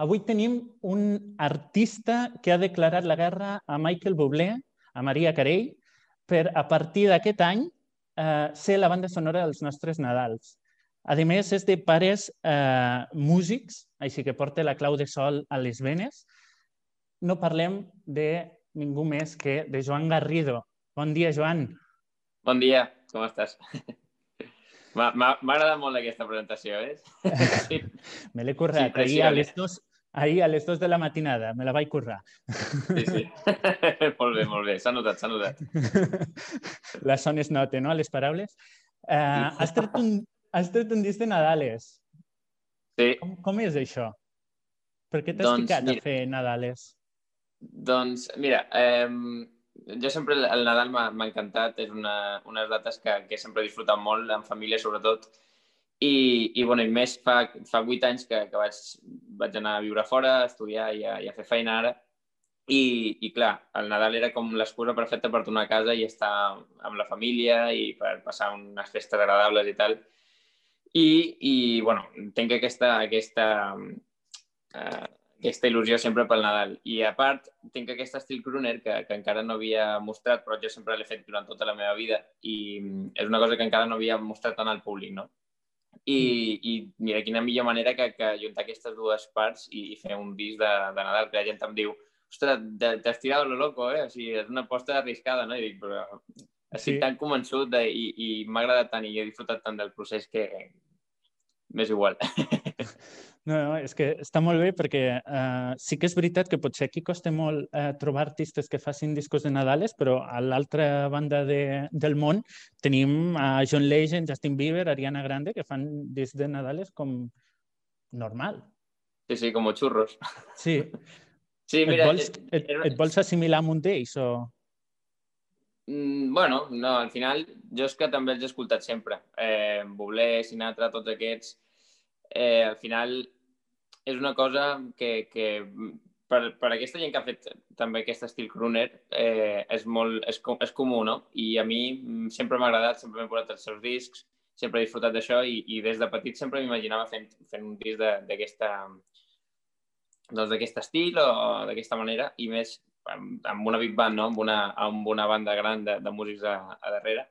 Avui tenim un artista que ha declarat la guerra a Michael Bublé, a Maria Carey, per a partir d'aquest any eh, ser la banda sonora dels nostres Nadals. A més, és de pares eh, músics, així que porta la clau de sol a les venes. No parlem de ningú més que de Joan Garrido. Bon dia, Joan. Bon dia, com estàs? M'ha agradat molt aquesta presentació, eh? Sí. Me l'he currat. Sí, ahir, a les dos, ahir a les dues de la matinada, me la vaig currar. Sí, sí. molt bé, molt bé. S'ha notat, s'ha notat. La son es nota, no?, a les paraules. Uh, has, tret un, has tret un disc de Nadales. Sí. Com, com és això? Per què t'has doncs, ficat mira, a fer Nadales? Doncs, mira, eh, jo sempre el Nadal m'ha encantat, és una, unes dates que, que sempre he disfrutat molt, en família sobretot, i, i, bueno, i més fa, fa vuit anys que, que vaig, vaig anar a viure fora, a estudiar i a, i a fer feina ara, i, i clar, el Nadal era com l'excusa perfecta per tornar a casa i estar amb la família i per passar unes festes agradables i tal. I, i bueno, tinc aquesta, aquesta eh, aquesta il·lusió sempre pel Nadal. I a part, tinc aquest estil crooner que, que encara no havia mostrat, però jo sempre l'he fet durant tota la meva vida i és una cosa que encara no havia mostrat tant al públic, no? I, mm. i mira, quina millor manera que, que juntar aquestes dues parts i, i fer un disc de, de Nadal, que la gent em diu ostres, t'has tirat lo loco, eh? O sigui, és una aposta arriscada, no? I dic, però estic sí. tan convençut de, i, i m'ha agradat tant i he disfrutat tant del procés que m'és igual. No, no, és que està molt bé perquè uh, sí que és veritat que potser aquí costa molt uh, trobar artistes que facin discos de Nadales, però a l'altra banda de, del món tenim a John Legend, Justin Bieber, Ariana Grande, que fan discs de Nadales com normal. Sí, sí, com xurros. Sí. Sí, mira... Et vols, et, et vols assimilar amb un d'ells o...? Mm, bueno, no, al final jo és que també els he escoltat sempre. Eh, Bublé, Sinatra, tots aquests eh, al final és una cosa que, que per, per aquesta gent que ha fet també aquest estil crooner eh, és, molt, és, és comú, no? I a mi sempre m'ha agradat, sempre m'he posat els seus discs, sempre he disfrutat d'això i, i des de petit sempre m'imaginava fent, fent un disc d'aquesta doncs d'aquest estil o d'aquesta manera i més amb, amb una big band, no? amb, una, amb una banda gran de, de músics a, a darrere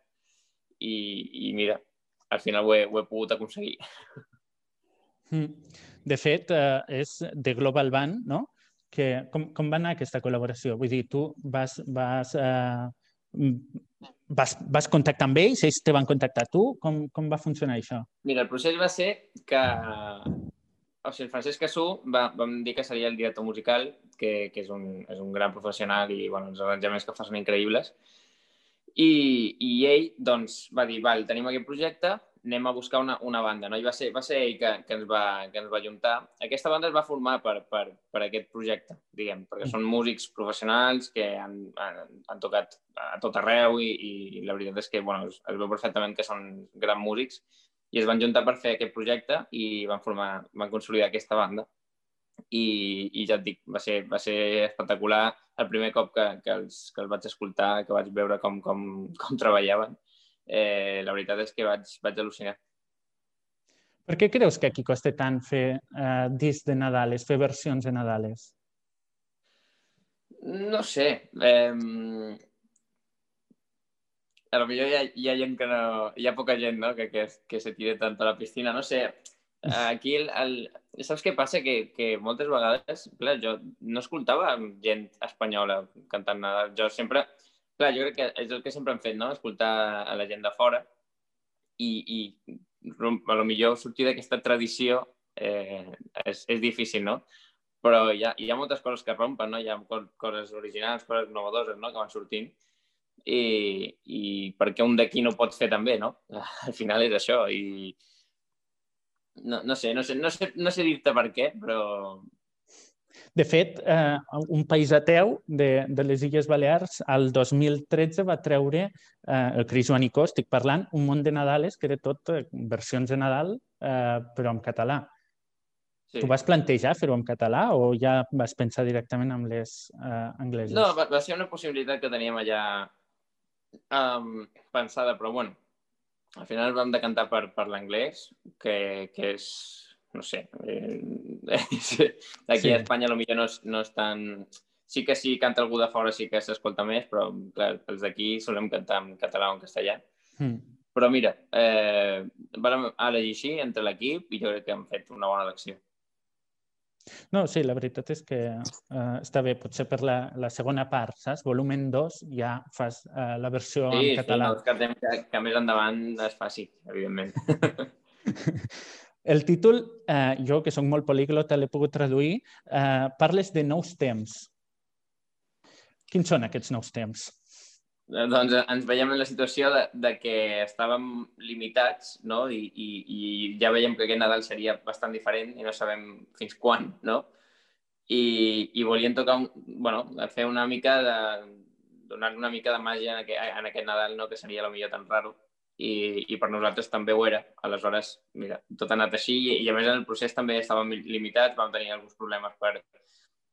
i, i mira, al final ho he, ho he pogut aconseguir. Mm. De fet, eh, és de Global Band, no? Que, com, com va anar aquesta col·laboració? Vull dir, tu vas, vas, eh, vas, vas contactar amb ells, ells te van contactar tu? Com, com va funcionar això? Mira, el procés va ser que o sigui, el Francesc Cassú va, vam dir que seria el director musical, que, que és, un, és un gran professional i bueno, els arranjaments que fa són increïbles. I, i ell doncs, va dir, val, tenim aquest projecte, anem a buscar una, una banda. No? I va ser, va ser ell que, que, ens va, que ens va juntar. Aquesta banda es va formar per, per, per aquest projecte, diguem, perquè mm. són músics professionals que han, han, han tocat a tot arreu i, i la veritat és que bueno, es, es veu perfectament que són grans músics i es van juntar per fer aquest projecte i van formar, van consolidar aquesta banda. I, i ja et dic, va ser, va ser espectacular el primer cop que, que, els, que els vaig escoltar, que vaig veure com, com, com treballaven eh, la veritat és que vaig, vaig al·lucinar. Per què creus que aquí costa tant fer eh, discs de Nadales, fer versions de Nadales? No sé. Eh, a lo millor hi ha, hi ha gent que no... Hi ha poca gent, no?, que, que, que se tire tant a la piscina. No sé, aquí el, el, saps què passa? Que, que moltes vegades, clar, jo no escoltava gent espanyola cantant Nadal. Jo sempre, clar, jo crec que és el que sempre hem fet, no? Escoltar a la gent de fora i, i a lo millor sortir d'aquesta tradició eh, és, és difícil, no? Però hi ha, hi ha moltes coses que rompen, no? Hi ha coses originals, coses novedoses, no?, que van sortint i, i perquè un d'aquí no pot fer també, no? Al final és això i no, no sé, no sé, no sé, no sé dir-te per què, però de fet, eh, un país ateu de, de les Illes Balears al 2013 va treure, eh, el Cris Joanicó, estic parlant, un món de Nadales que era tot eh, versions de Nadal, eh, però en català. Sí. Tu vas plantejar fer-ho en català o ja vas pensar directament amb les eh, angleses? No, va, va ser una possibilitat que teníem allà um, pensada, però bueno, al final vam decantar per, per l'anglès, que, que és no sé, eh, aquí a Espanya potser no és, no és tan... Sí que si canta algú de fora sí que s'escolta més, però clar, els d'aquí solem cantar en català o en castellà. Mm. Però mira, eh, vam elegir així entre l'equip i jo crec que hem fet una bona elecció. No, sí, la veritat és que uh, està bé. Potser per la, la segona part, saps? Volumen 2 ja fas uh, la versió sí, en català. Sí, no, que, que més endavant es faci, evidentment. El títol, eh, jo que sóc molt políglota, l'he pogut traduir, eh, parles de nous temps. Quins són aquests nous temps? Doncs ens veiem en la situació de, de que estàvem limitats no? I, i, i ja veiem que aquest Nadal seria bastant diferent i no sabem fins quan, no? I, i volíem tocar, un, bueno, fer una mica de, donar una mica de màgia en aquest, en aquest Nadal, no? que seria millor tan raro. I, i per nosaltres també ho era. Aleshores, mira, tot ha anat així i, i a més en el procés també estàvem limitats, vam tenir alguns problemes per,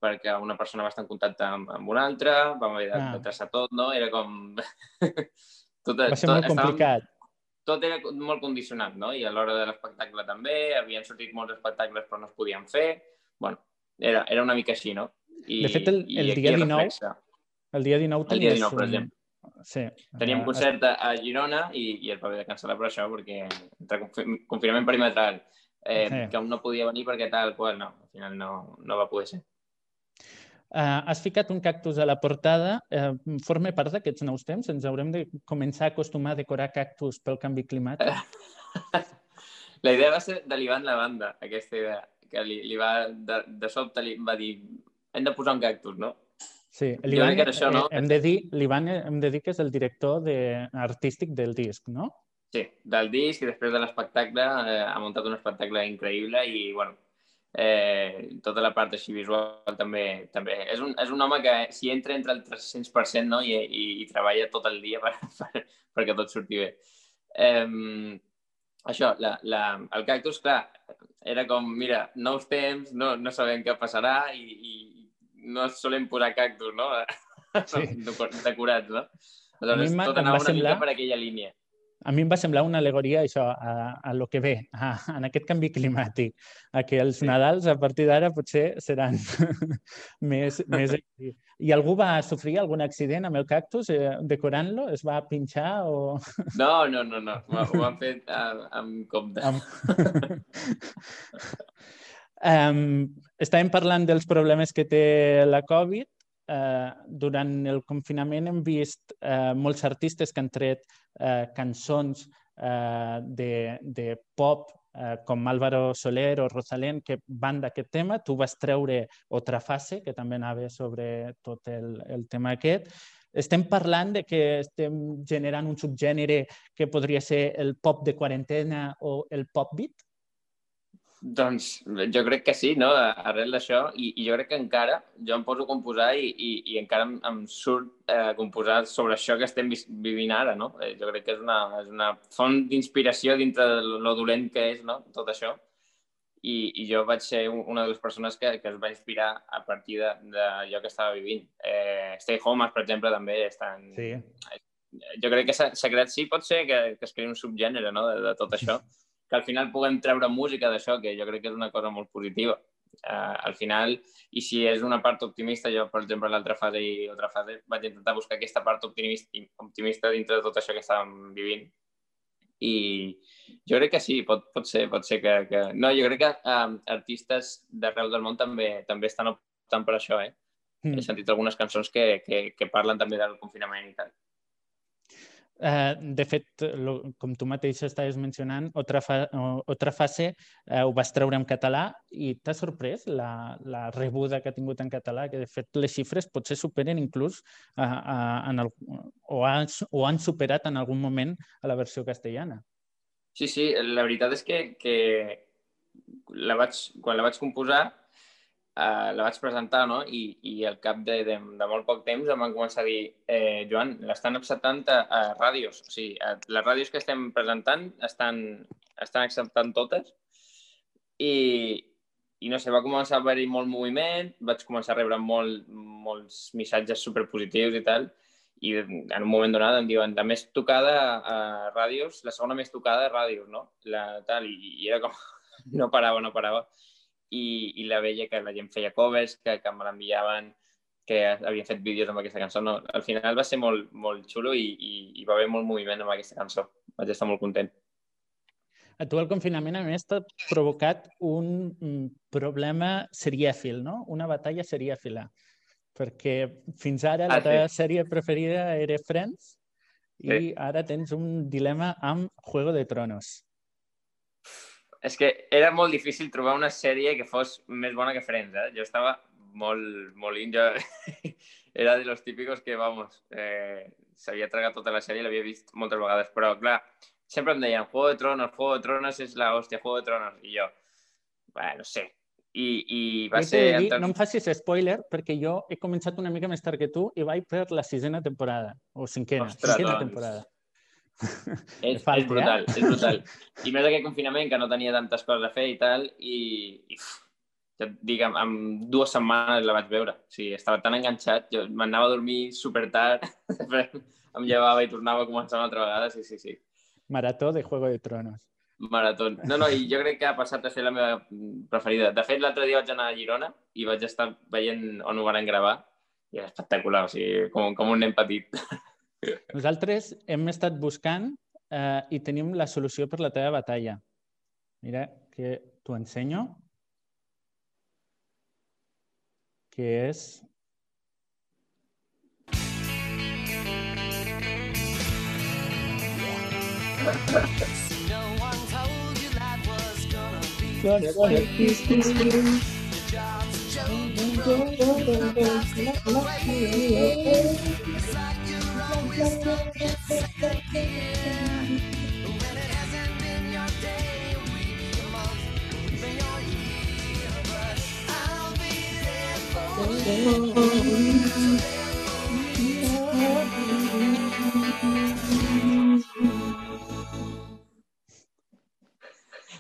perquè una persona va estar en contacte amb, amb una altra, vam haver de, ah. de traçar tot, no? Era com... tot, va ser tot, molt complicat. Tot era molt condicionat, no? I a l'hora de l'espectacle també, havien sortit molts espectacles però no es podien fer. bueno, era, era una mica així, no? I, de fet, el, el dia 19, reflexa. el dia 19 el dia 19, per exemple. Sí. Teníem un concert a Girona i, i el va haver de cancel·lar per això, perquè entre confinament perimetral, eh, sí. que no podia venir perquè tal qual, no, al final no, no va poder ser. Uh, has ficat un cactus a la portada. Uh, forma part d'aquests nous temps? Ens haurem de començar a acostumar a decorar cactus pel canvi climàtic? la idea va ser de l'Ivan Lavanda, aquesta idea, que li, li va, de, de sobte li va dir hem de posar un cactus, no? Sí, l'Ivan, això, no? hem, de dir, l'Ivan hem de dir que és el director de, artístic del disc, no? Sí, del disc i després de l'espectacle eh, ha muntat un espectacle increïble i, bueno, eh, tota la part així visual també. també. És, un, és un home que si entra entre el 300% no? I, i, i treballa tot el dia per, per, perquè tot surti bé. Eh, això, la, la, el cactus, clar, era com, mira, nous temps, no, no sabem què passarà i, i no solem posar cactus, no? Sí. Decorats, no? Aleshores, tot anava una semblar... mica per aquella línia a mi em va semblar una alegoria això, a, a lo que ve, a, en aquest canvi climàtic, a que els sí. Nadals a partir d'ara potser seran més, més... I algú va sofrir algun accident amb el cactus eh, decorant-lo? Es va pinxar o...? No, no, no, no. Ho, ho han fet amb, amb compte. Amb... um, estàvem parlant dels problemes que té la Covid eh, durant el confinament hem vist eh, molts artistes que han tret eh, cançons eh, de, de pop eh, com Álvaro Soler o Rosalén que van d'aquest tema. Tu vas treure Otra fase, que també anava sobre tot el, el tema aquest. Estem parlant de que estem generant un subgènere que podria ser el pop de quarantena o el pop beat? Doncs jo crec que sí, no? arrel d'això, i, i jo crec que encara, jo em poso a composar i, i, i encara em, em surt eh, composar sobre això que estem vivint ara, no? Eh, jo crec que és una, és una font d'inspiració dintre de lo dolent que és, no?, tot això. I, i jo vaig ser una de les persones que, que es va inspirar a partir d'allò que estava vivint. Eh, Stay Home, per exemple, també estan... Sí. Jo crec que s'ha creat, sí, pot ser que, que es creï un subgènere no? de, de tot això, que al final puguem treure música d'això, que jo crec que és una cosa molt positiva. Uh, al final, i si és una part optimista, jo, per exemple, l'altra fase i altra fase vaig intentar buscar aquesta part optimista, optimista dintre de tot això que estàvem vivint. I jo crec que sí, pot, pot ser, pot ser que, que... No, jo crec que um, artistes d'arreu del món també també estan optant per això, eh? Mm. He sentit algunes cançons que, que, que parlen també del confinament i tal. Eh, de fet, lo, com tu mateix estaves mencionant, Otra, fa, Otra fase eh, ho vas treure en català i t'ha sorprès la, la rebuda que ha tingut en català, que de fet les xifres potser superen inclús a, a, en el, o, han, o han superat en algun moment a la versió castellana. Sí, sí, la veritat és que, que la vaig, quan la vaig composar eh, la vaig presentar no? I, i al cap de, de, de molt poc temps em van començar a dir eh, Joan, l'estan acceptant a, a ràdios. O sigui, a, les ràdios que estem presentant estan, estan acceptant totes i, i no sé, va començar a haver-hi molt moviment, vaig començar a rebre molt, molts missatges superpositius i tal, i en un moment donat em diuen la més tocada a ràdios, la segona més tocada a ràdios, no? La, tal, i, i era com, no parava, no parava. I, i la veia que la gent feia covers, que, que me l'enviaven, que havien fet vídeos amb aquesta cançó. No, al final va ser molt, molt xulo i, i, i va haver molt moviment amb aquesta cançó. Vaig estar molt content. A tu el confinament, a més, t'ha provocat un mm, problema serièfil, no? Una batalla serièfila. Perquè fins ara ah, la teva sí. sèrie preferida era Friends i sí. ara tens un dilema amb Juego de Tronos. És que era molt difícil trobar una sèrie que fos més bona que Friends, eh? Jo estava molt, molt in, jo era de los típicos que, vamos, eh, s'havia tragat tota la sèrie i l'havia vist moltes vegades, però, clar, sempre em deien Juego de Tronos, Juego de Tronos és la hòstia, Juego de Tronos, i jo, bueno, no sé, i, i va jo ser... Dir, no em facis spoiler, perquè jo he començat una mica més tard que tu i vaig per la sisena temporada, o cinquena, Ostres, cinquena doncs... temporada. És, falta, és brutal, eh? és brutal. I més aquest confinament, que no tenia tantes coses a fer i tal, i, i ja et dic, en, en dues setmanes la vaig veure. O sigui, estava tan enganxat, jo m'anava a dormir super tard, em llevava i tornava a començar una altra vegada, sí, sí, sí. Marató de Juego de Tronos. Marató. No, no, i jo crec que ha passat a ser la meva preferida. De fet, l'altre dia vaig anar a Girona i vaig estar veient on ho van gravar i és espectacular, o sigui, com, com un nen petit. Nosaltres hem estat buscant eh, i tenim la solució per la teva batalla. Mira, que t'ho ensenyo. Que és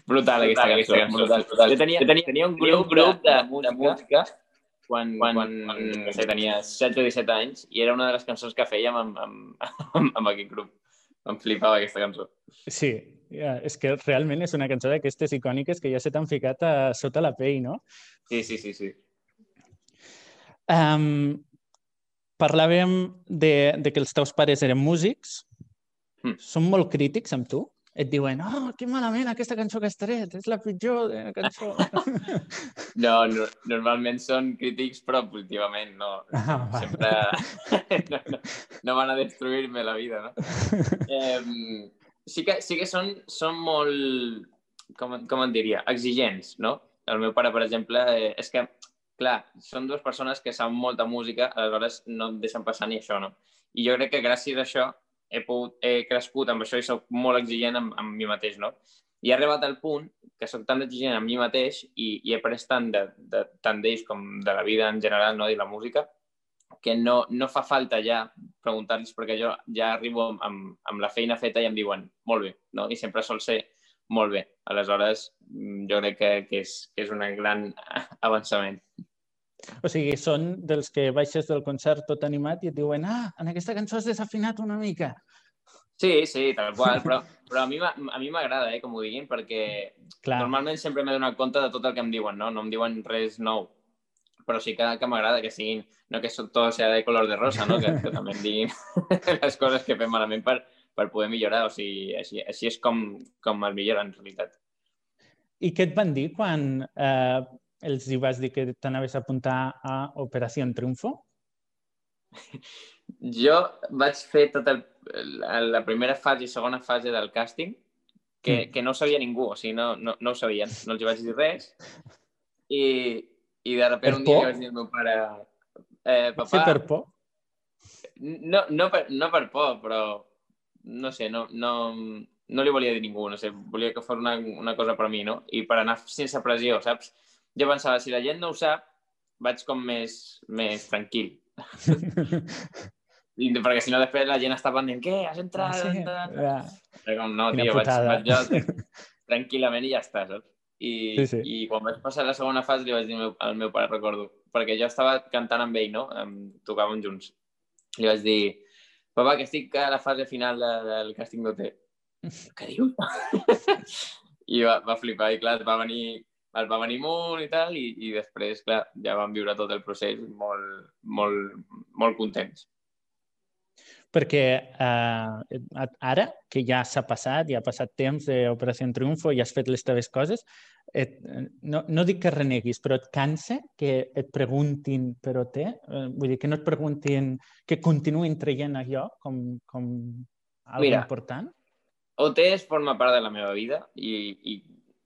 Brutal, brutal, brutal, brutal. Yo tenía, tenía, un grupo música quan, quan, quan no sé, tenia 16 o 17 anys i era una de les cançons que fèiem amb, amb, amb, amb aquest grup. Em flipava aquesta cançó. Sí, ja, és que realment és una cançó d'aquestes icòniques que ja se t'han ficat a sota la pell, no? Sí, sí, sí, sí. Um, parlàvem de, de que els teus pares eren músics. Mm. Són molt crítics amb tu? Et diuen, oh, que malament aquesta cançó que has tret, és la pitjor de la cançó. no, no, normalment són crítics, però positivament, no. Ah, Sempre no, no, no van a destruir-me la vida, no? Eh, sí que, sí que són, són molt, com, com en diria, exigents, no? El meu pare, per exemple, eh, és que, clar, són dues persones que saben molta música, aleshores no em deixen passar ni això, no? I jo crec que gràcies a això he, pogut, he crescut amb això i sóc molt exigent amb, amb mi mateix, no? I he arribat al punt que sóc tan exigent amb mi mateix i, i he pres tant de, de, tant d'ells com de la vida en general no? i la música que no, no fa falta ja preguntar-los perquè jo ja arribo amb, amb, amb la feina feta i em diuen molt bé, no? I sempre sol ser molt bé. Aleshores, jo crec que, que, és, que és un gran avançament. O sigui, són dels que baixes del concert tot animat i et diuen ah, en aquesta cançó has desafinat una mica. Sí, sí, tal qual, però, però a mi m'agrada eh, que m'ho diguin perquè Clar. normalment sempre m'he donat compte de tot el que em diuen, no? No em diuen res nou, però sí que, que m'agrada que siguin, no que tot sigui de color de rosa, no? que, que també em diguin les coses que fem malament per, per poder millorar, o sigui, així, així és com, com el millor en realitat. I què et van dir quan eh, els hi vas dir que t'anaves a apuntar a Operació Triunfo? Jo vaig fer tota el, la primera fase i segona fase del càsting que, mm. que no sabia ningú, o sigui, no, no, no ho sabien, no els vaig dir res. I, i de sobte un dia vaig dir al meu pare eh, papà... Sí, per por? No, no, per, no per por, però no sé, no, no, no li volia dir ningú, no sé, volia que fos una, una cosa per a mi, no? I per anar sense pressió, saps? Jo pensava, si la gent no ho sap, vaig com més, més tranquil. I, perquè si no després la gent està pendent, què, has entrat? Ah, sí? entrat? Ja. Com, no, tio, vaig, vaig jo tranquil·lament i ja està, saps? I, sí, sí. I quan vaig passar la segona fase li vaig dir al meu, al meu pare, recordo, perquè jo estava cantant amb ell, no? Em, tocàvem junts. Li vaig dir, papa, que estic a la fase final de, del càsting d'OT. Què dius? i va, va flipar i clar, va venir, el va venir molt i tal, i, i després, clar, ja vam viure tot el procés molt, molt, molt contents. Perquè eh, ara, que ja s'ha passat, ja ha passat temps d'Operació Triunfo i has fet les teves coses, et, no, no dic que reneguis, però et cansa que et preguntin per OT? Eh, vull dir, que no et preguntin, que continuïn traient allò com, com algo Mira, important? OT forma part de la meva vida i, i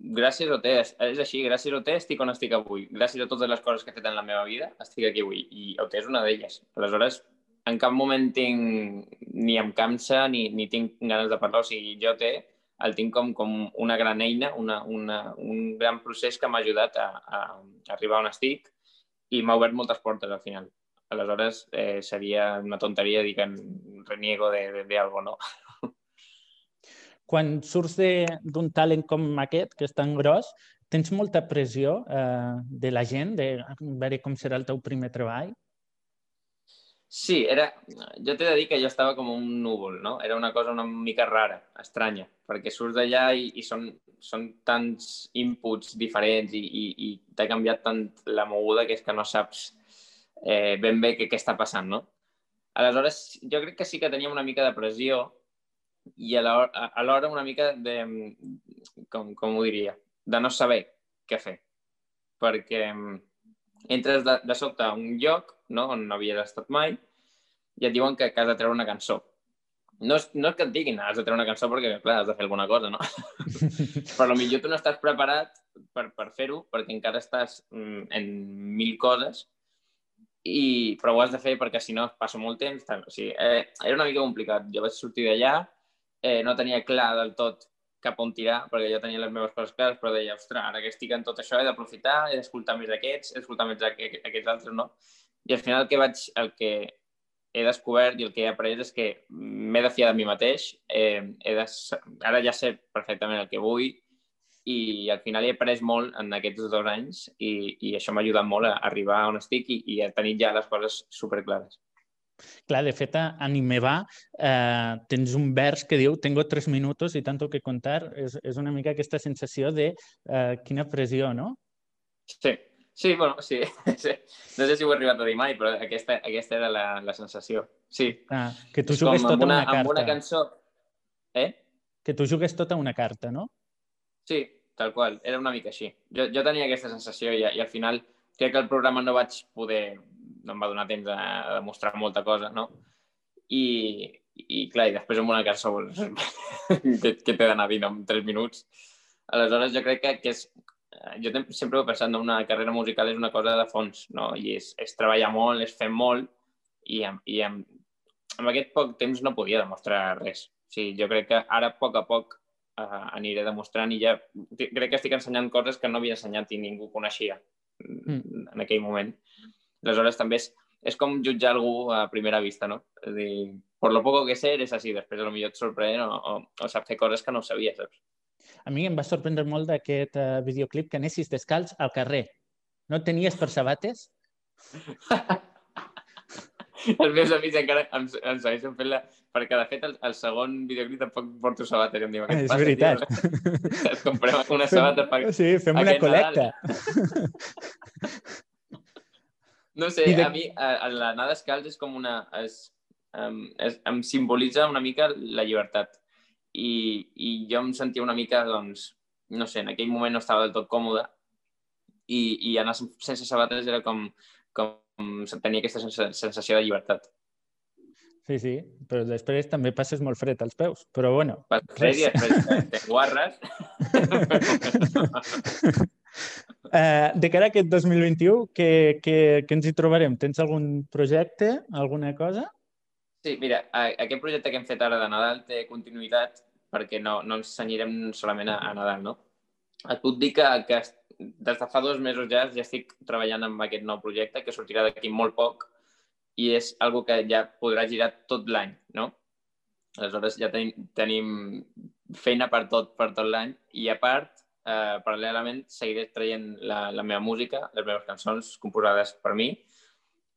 gràcies OT, és, és així, gràcies OT estic on estic avui. Gràcies a totes les coses que he fet en la meva vida, estic aquí avui. I OT és una d'elles. Aleshores, en cap moment tinc, ni em cansa, ni, ni tinc ganes de parlar. O sigui, jo OT el tinc com, com una gran eina, una, una, un gran procés que m'ha ajudat a, a arribar on estic i m'ha obert moltes portes al final. Aleshores, eh, seria una tonteria dir que reniego de, de, de algo, no? quan surts d'un talent com aquest, que és tan gros, tens molta pressió eh, de la gent, de veure com serà el teu primer treball? Sí, era... jo t'he de dir que jo estava com un núvol, no? Era una cosa una mica rara, estranya, perquè surts d'allà i, i són, són tants inputs diferents i, i, i t'ha canviat tant la moguda que és que no saps eh, ben bé què, què està passant, no? Aleshores, jo crec que sí que teníem una mica de pressió i alhora una mica de, com, com ho diria, de no saber què fer. Perquè entres de, de sobte a un lloc no, on no havies estat mai i et diuen que, que has de treure una cançó. No és, no és que et diguin, has de treure una cançó perquè, clar, has de fer alguna cosa, no? Però potser tu no estàs preparat per, per fer-ho perquè encara estàs mm, en mil coses i, però ho has de fer perquè si no passa molt temps. Tant. O sigui, eh, era una mica complicat. Jo vaig sortir d'allà eh, no tenia clar del tot cap on tirar, perquè jo tenia les meves coses clares, però deia, ostres, ara que estic en tot això he d'aprofitar, he d'escoltar més d'aquests, he d'escoltar més d'aquests altres, no? I al final el que vaig, el que he descobert i el que he après és que m'he de fiar de mi mateix, eh, he de, ara ja sé perfectament el que vull i al final he après molt en aquests dos anys i, i això m'ha ajudat molt a arribar on estic i, i a tenir ja les coses superclares. Clar, de fet, a Animeva eh, tens un vers que diu tengo tres minutos y tanto que contar. És, és una mica aquesta sensació de eh, quina pressió, no? Sí, sí, bueno, sí. sí. No sé si ho he arribat a dir mai, però aquesta, aquesta era la, la sensació. Sí. Ah, que tu jugues tota una, una carta. Amb una cançó... Eh? Que tu jugues tota una carta, no? Sí, tal qual. Era una mica així. Jo, jo tenia aquesta sensació i, i al final crec que el programa no vaig poder no em va donar temps a, a demostrar molta cosa, no? I, i clar, i després amb una cançó que, que t'he d'anar dient en 3 minuts. Aleshores, jo crec que, que és... Jo sempre he pensat, no? una carrera musical és una cosa de fons, no? I és, és treballar molt, és fer molt, i, amb, i amb, amb aquest poc temps no podia demostrar res. O sigui, jo crec que ara, a poc a poc, uh, aniré demostrant i ja crec que estic ensenyant coses que no havia ensenyat i ningú coneixia mm. en aquell moment. Aleshores, també és, és com jutjar algú a primera vista, no? És dir, per lo poco que sé, eres així, després potser et sorprèn o, o, o saps fer coses que no sabies, saps? A mi em va sorprendre molt d'aquest uh, videoclip que anessis descalç al carrer. No tenies per sabates? els meus amics encara em, em segueixen fent la... Perquè, de fet, el, el segon videoclip tampoc porto sabates. Em diuen, és passa, veritat. Tio? Et comprem una sabata per... Sí, fem una col·lecta. No sé, de... a mi l'anar descalç és com una... És, um, és, em simbolitza una mica la llibertat. I, I jo em sentia una mica, doncs, no sé, en aquell moment no estava del tot còmode i, i anar sense sabates era com, com tenia aquesta sensació de llibertat. Sí, sí, però després també passes molt fred als peus, però bueno. Pas fred i després te guarres. Uh, de cara a aquest 2021, què, què, què ens hi trobarem? Tens algun projecte, alguna cosa? Sí, mira, aquest projecte que hem fet ara de Nadal té continuïtat perquè no, no ens senyirem solament a, a Nadal, no? Et puc dir que, que des de fa dos mesos ja ja estic treballant amb aquest nou projecte que sortirà d'aquí molt poc i és algo que ja podrà girar tot l'any, no? Aleshores ja tenim, tenim feina per tot, per tot l'any i a part eh, paral·lelament seguiré traient la, la meva música, les meves cançons composades per mi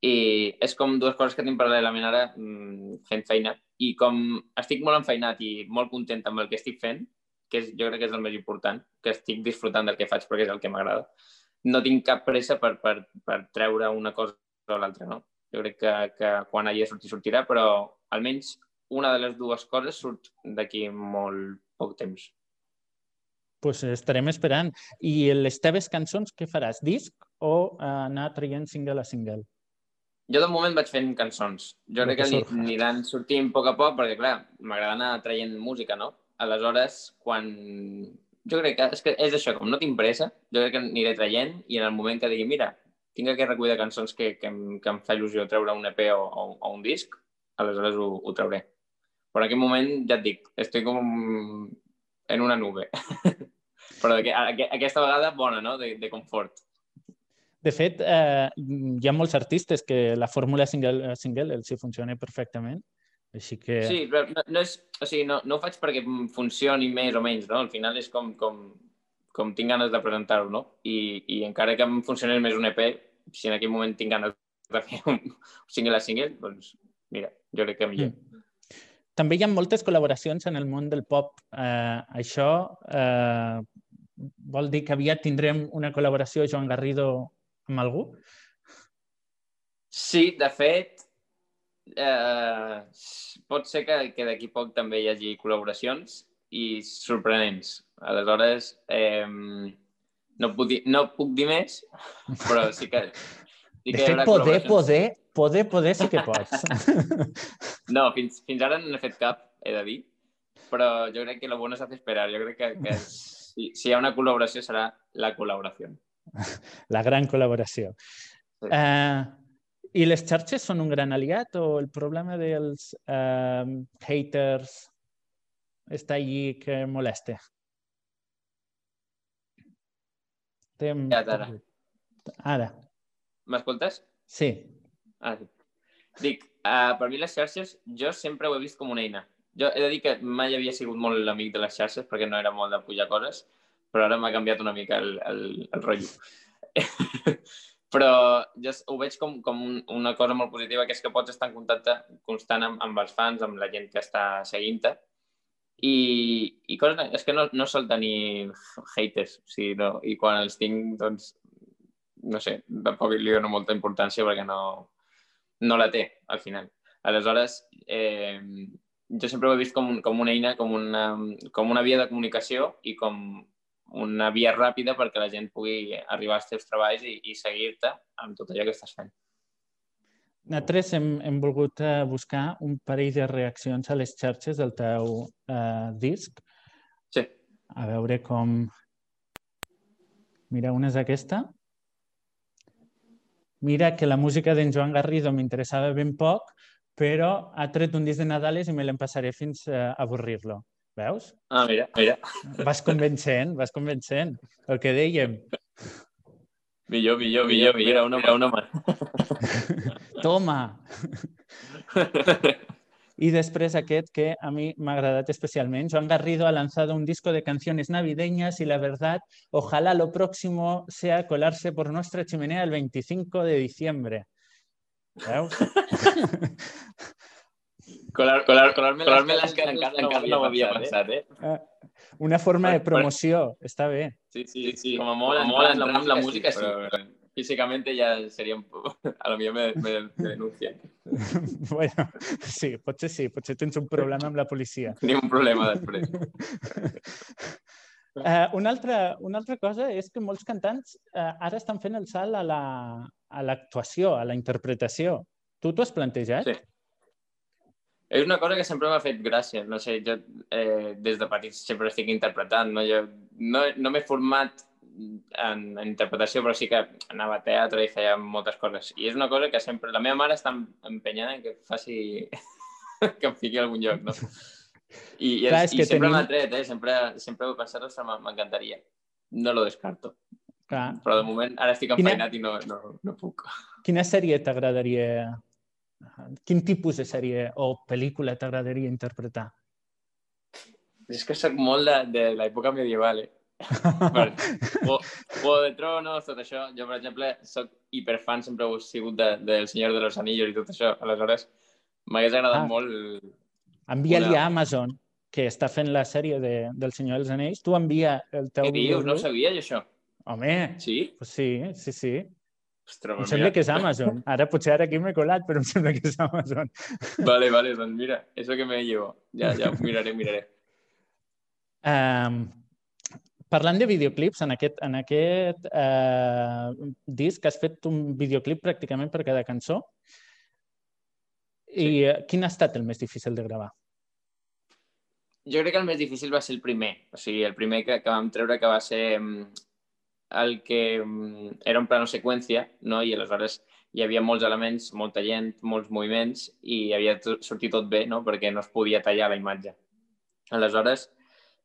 i és com dues coses que tinc paral·lelament ara mmm, fent feina i com estic molt enfeinat i molt content amb el que estic fent, que és, jo crec que és el més important, que estic disfrutant del que faig perquè és el que m'agrada. No tinc cap pressa per, per, per treure una cosa o l'altra, no? Jo crec que, que quan de sortir, sortirà, però almenys una de les dues coses surt d'aquí molt poc temps. Pues estarem esperant. I les teves cançons, què faràs? Disc o uh, anar traient single a single? Jo de moment vaig fent cançons. Jo crec que, que aniran sortint a poc a poc, perquè, clar, m'agrada anar traient música, no? Aleshores, quan... Jo crec que és, que és això, com no tinc pressa, jo crec que aniré traient i en el moment que digui, mira, tinc aquest recull de cançons que, que, em, que em fa il·lusió treure un EP o, o, o un disc, aleshores ho, ho trauré. Però en aquest moment, ja et dic, estic com en una nube. Però aquesta vegada bona, no?, de, de confort. De fet, eh, hi ha molts artistes que la fórmula single, single els hi funciona perfectament. Així que... Sí, però no, no, és, o sigui, no, no ho faig perquè funcioni més o menys, no? Al final és com, com, com tinc ganes de presentar-ho, no? I, I encara que em funcionés més un EP, si en aquell moment tinc ganes de fer un single a single, doncs mira, jo crec que millor. Mm. També hi ha moltes col·laboracions en el món del pop. Eh, això eh, vol dir que aviat tindrem una col·laboració Joan Garrido amb algú? Sí, de fet, eh, pot ser que, que d'aquí poc també hi hagi col·laboracions i sorprenents. Aleshores, eh, no, puc dir, no puc dir més, però sí que... Sí que de fet, poder, poder, poder, poder sí que pots. no, fins, fins ara no n'he fet cap, he de dir, però jo crec que lo bueno és hacer esperar. Jo crec que, que si, si hi ha una col·laboració serà la col·laboració. la gran col·laboració. Sí. Uh, I les xarxes són un gran aliat o el problema dels uh, haters està allí que molesta? Tem... Ja, ara. Ara. M'escoltes? Sí. Ah, sí. Dic, uh, per mi les xarxes jo sempre ho he vist com una eina. Jo he de dir que mai havia sigut molt l'amic de les xarxes perquè no era molt de pujar coses, però ara m'ha canviat una mica el, el, el rotllo. però jo ho veig com, com un, una cosa molt positiva, que és que pots estar en contacte constant amb, amb els fans, amb la gent que està seguint-te, i, i coses, és que no, no sol tenir haters, o sigui, no, i quan els tinc, doncs, no sé, tampoc li dono molta importància perquè no, no la té, al final. Aleshores, eh, jo sempre ho he vist com, com una eina, com una, com una via de comunicació i com una via ràpida perquè la gent pugui arribar als teus treballs i, i seguir-te amb tot allò que estàs fent. Nosaltres hem, hem volgut uh, buscar un parell de reaccions a les xarxes del teu uh, disc. Sí. A veure com... Mira, una és aquesta. Mira que la música d'en Joan Garrido m'interessava ben poc, però ha tret un disc de Nadales i me l'empassaré fins a avorrir-lo. Veus? Ah, mira, mira. Vas convencent, vas convencent. El que dèiem. Millor, millor, millor, millor. Una, mira, una mà. Toma! Y después aquest que a mí me ha agradat especialmente. Joan Garrido ha lanzado un disco de canciones navideñas y la verdad, ojalá lo próximo sea colarse por nuestra chimenea el 25 de diciembre. ¿Veus? Colar, colar, colar-me colar les cases encara, encara no ho havia pensat, eh? Ah, una forma de promoció, està bé. Sí, sí, sí. Com a molt, com a molt entrar amb la música, sí, però físicament ja seria un poc... A lo millor me, me, me denuncien. bueno, sí, potser sí, potser tens un problema amb la policia. Tenim un problema després. Uh, una, altra, una altra cosa és que molts cantants uh, ara estan fent el salt a la, a, a la interpretació. Tu t'ho has plantejat? Sí. És una cosa que sempre m'ha fet gràcia. No sé, jo eh, des de petit sempre estic interpretant. No, jo no, no m'he format en, en interpretació, però sí que anava a teatre i feia moltes coses. I és una cosa que sempre... La meva mare està empenyada en que faci... que em fiqui a algun lloc, no? I, i, Clar, és, i que sempre tenim... m'ha tret, eh? Sempre, sempre he pensat, ostres, m'encantaria. No lo descarto. Clar. Però de moment ara estic enfeinat Quina... i no, no, no puc. Quina sèrie t'agradaria Quin tipus de sèrie o pel·lícula t'agradaria interpretar? És que sóc molt de, de l'època medieval, eh? per, o, o de Tronos, tot això. Jo, per exemple, sóc hiperfan, sempre he sigut de, del Senyor de los Anillos i tot això. Aleshores, m'hagués agradat ah. molt... Envia-li una... a Amazon. que està fent la sèrie de, del Senyor dels Anells, tu envia el teu... Què dius? No sabia jo això. Home, Sí? pues sí, sí, sí. Ostres, Em sembla mira. que és Amazon. Ara potser ara aquí m'he colat, però em sembla que és Amazon. Vale, vale, doncs mira, eso que me llevo. Ja, ja, miraré, miraré. Um, parlant de videoclips, en aquest, en aquest uh, disc has fet un videoclip pràcticament per cada cançó. I uh, quin ha estat el més difícil de gravar? Jo crec que el més difícil va ser el primer. O sigui, el primer que, que vam treure que va ser mm, el que mm, era un plano seqüència, no? i aleshores hi havia molts elements, molta gent, molts moviments, i havia sortit tot bé, no? perquè no es podia tallar la imatge. Aleshores,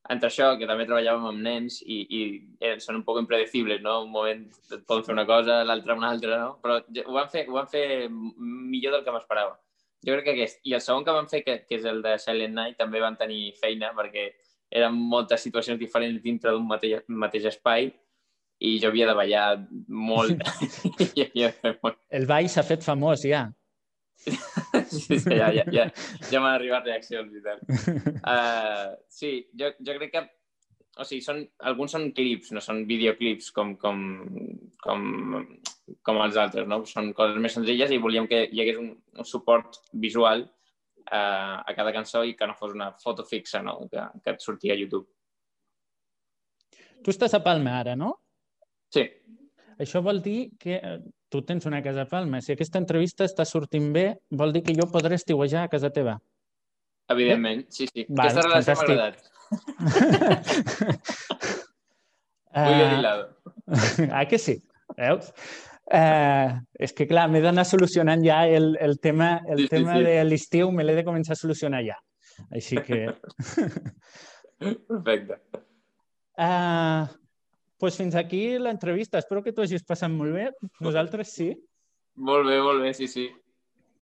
entre això, que també treballàvem amb nens i, i eh, són un poc impredecibles, no? Un moment et poden fer una cosa, l'altre una altra, no? Però ho van fer, ho van fer millor del que m'esperava. Jo crec que aquest. I el segon que van fer, que, que és el de Silent Night, també van tenir feina perquè eren moltes situacions diferents dintre d'un mateix, mateix espai i jo havia de ballar molt. El ball s'ha fet famós ja. Sí, sí, ja, ja, ja, ja m'han arribat reaccions i tal. Uh, sí, jo, jo crec que o sigui, són, alguns són clips, no són videoclips com, com, com, com els altres, no? Són coses més senzilles i volíem que hi hagués un, un suport visual uh, a cada cançó i que no fos una foto fixa, no? Que, que et sortia a YouTube. Tu estàs a Palma ara, no? Sí, Això vol dir que eh, tu tens una casa a Palma. Si aquesta entrevista està sortint bé, vol dir que jo podré estiuejar a casa teva. evidentment, sí, sí. Vale, Aquesta relació m'ha agradat. Muy bien Eh, ah, que sí? Veus? Eh, és que, clar, m'he d'anar solucionant ja el, el tema, el Sí, sí, tema sí. de l'estiu, me l'he de començar a solucionar ja. Així que... Perfecte. Uh, pues fins aquí l'entrevista. Espero que t'ho hagis passat molt bé. Nosaltres sí. Molt bé, molt bé, sí, sí.